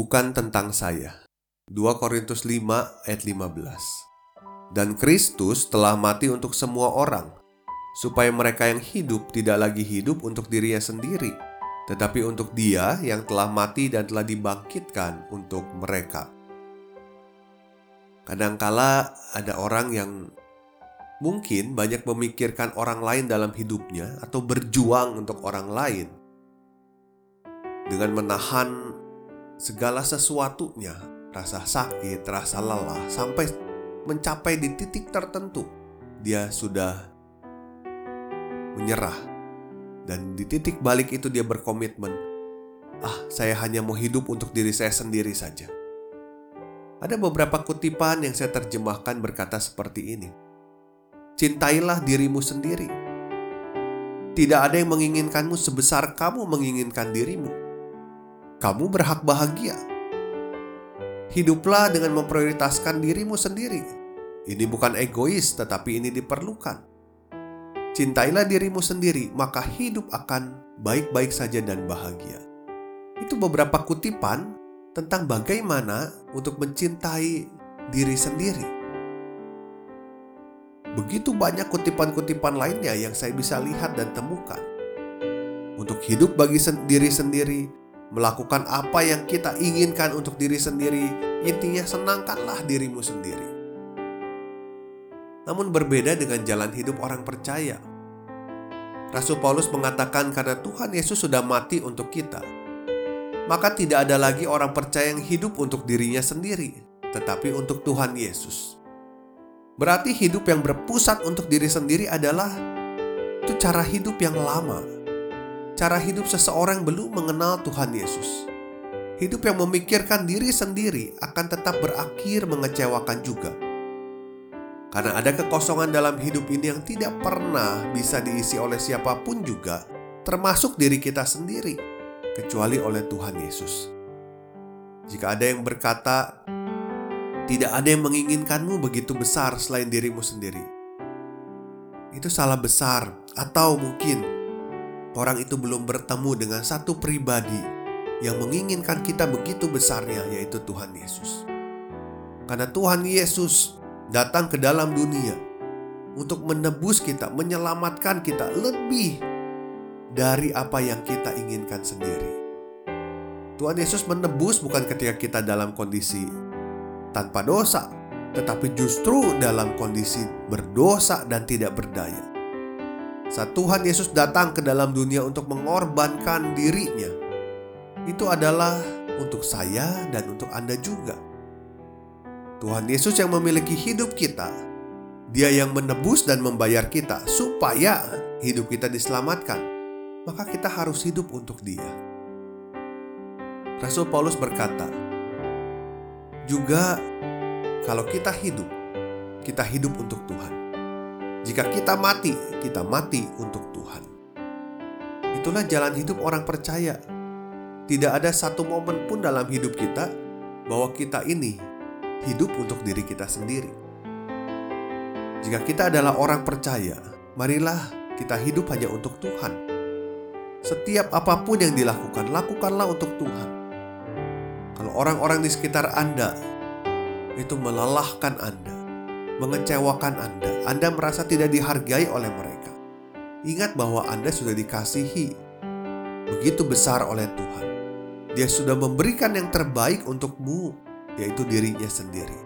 Bukan tentang saya. 2 Korintus 5 ayat 15. Dan Kristus telah mati untuk semua orang, supaya mereka yang hidup tidak lagi hidup untuk dirinya sendiri, tetapi untuk Dia yang telah mati dan telah dibangkitkan untuk mereka. Kadangkala ada orang yang mungkin banyak memikirkan orang lain dalam hidupnya atau berjuang untuk orang lain dengan menahan segala sesuatunya, rasa sakit, rasa lelah, sampai mencapai di titik tertentu, dia sudah menyerah. Dan di titik balik itu dia berkomitmen, ah saya hanya mau hidup untuk diri saya sendiri saja. Ada beberapa kutipan yang saya terjemahkan berkata seperti ini. Cintailah dirimu sendiri. Tidak ada yang menginginkanmu sebesar kamu menginginkan dirimu kamu berhak bahagia. Hiduplah dengan memprioritaskan dirimu sendiri. Ini bukan egois, tetapi ini diperlukan. Cintailah dirimu sendiri, maka hidup akan baik-baik saja dan bahagia. Itu beberapa kutipan tentang bagaimana untuk mencintai diri sendiri. Begitu banyak kutipan-kutipan lainnya yang saya bisa lihat dan temukan. Untuk hidup bagi diri sendiri, melakukan apa yang kita inginkan untuk diri sendiri. Intinya, senangkanlah dirimu sendiri. Namun, berbeda dengan jalan hidup orang percaya. Rasul Paulus mengatakan, "Karena Tuhan Yesus sudah mati untuk kita, maka tidak ada lagi orang percaya yang hidup untuk dirinya sendiri, tetapi untuk Tuhan Yesus." Berarti, hidup yang berpusat untuk diri sendiri adalah itu cara hidup yang lama cara hidup seseorang belum mengenal Tuhan Yesus. Hidup yang memikirkan diri sendiri akan tetap berakhir mengecewakan juga. Karena ada kekosongan dalam hidup ini yang tidak pernah bisa diisi oleh siapa pun juga, termasuk diri kita sendiri, kecuali oleh Tuhan Yesus. Jika ada yang berkata, "Tidak ada yang menginginkanmu begitu besar selain dirimu sendiri," itu salah besar, atau mungkin orang itu belum bertemu dengan satu pribadi yang menginginkan kita begitu besarnya, yaitu Tuhan Yesus. Karena Tuhan Yesus datang ke dalam dunia untuk menebus kita, menyelamatkan kita lebih dari apa yang kita inginkan sendiri. Tuhan Yesus menebus bukan ketika kita dalam kondisi tanpa dosa, tetapi justru dalam kondisi berdosa dan tidak berdaya. Saat Tuhan Yesus datang ke dalam dunia untuk mengorbankan dirinya, itu adalah untuk saya dan untuk Anda juga. Tuhan Yesus yang memiliki hidup kita, Dia yang menebus dan membayar kita supaya hidup kita diselamatkan, maka kita harus hidup untuk Dia. Rasul Paulus berkata, "Juga kalau kita hidup, kita hidup untuk Tuhan." Jika kita mati, kita mati untuk Tuhan. Itulah jalan hidup orang percaya. Tidak ada satu momen pun dalam hidup kita bahwa kita ini hidup untuk diri kita sendiri. Jika kita adalah orang percaya, marilah kita hidup hanya untuk Tuhan. Setiap apa pun yang dilakukan, lakukanlah untuk Tuhan. Kalau orang-orang di sekitar Anda itu melelahkan Anda, mengecewakan Anda, Anda merasa tidak dihargai oleh mereka. Ingat bahwa Anda sudah dikasihi begitu besar oleh Tuhan. Dia sudah memberikan yang terbaik untukmu, yaitu dirinya sendiri.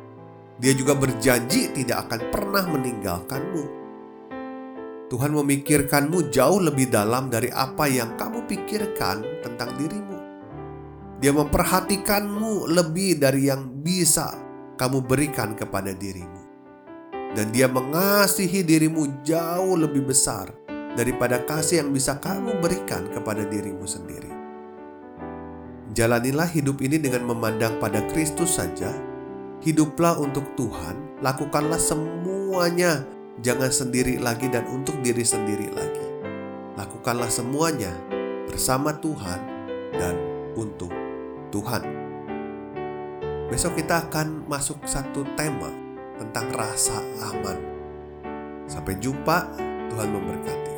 Dia juga berjanji tidak akan pernah meninggalkanmu. Tuhan memikirkanmu jauh lebih dalam dari apa yang kamu pikirkan tentang dirimu. Dia memperhatikanmu lebih dari yang bisa kamu berikan kepada dirimu. Dan Dia mengasihi dirimu jauh lebih besar daripada kasih yang bisa kamu berikan kepada dirimu sendiri. Jalanilah hidup ini dengan memandang pada Kristus saja. Hiduplah untuk Tuhan, lakukanlah semuanya, jangan sendiri lagi dan untuk diri sendiri lagi. Lakukanlah semuanya bersama Tuhan dan untuk Tuhan. Besok kita akan masuk satu tema tentang rasa aman. Sampai jumpa, Tuhan memberkati.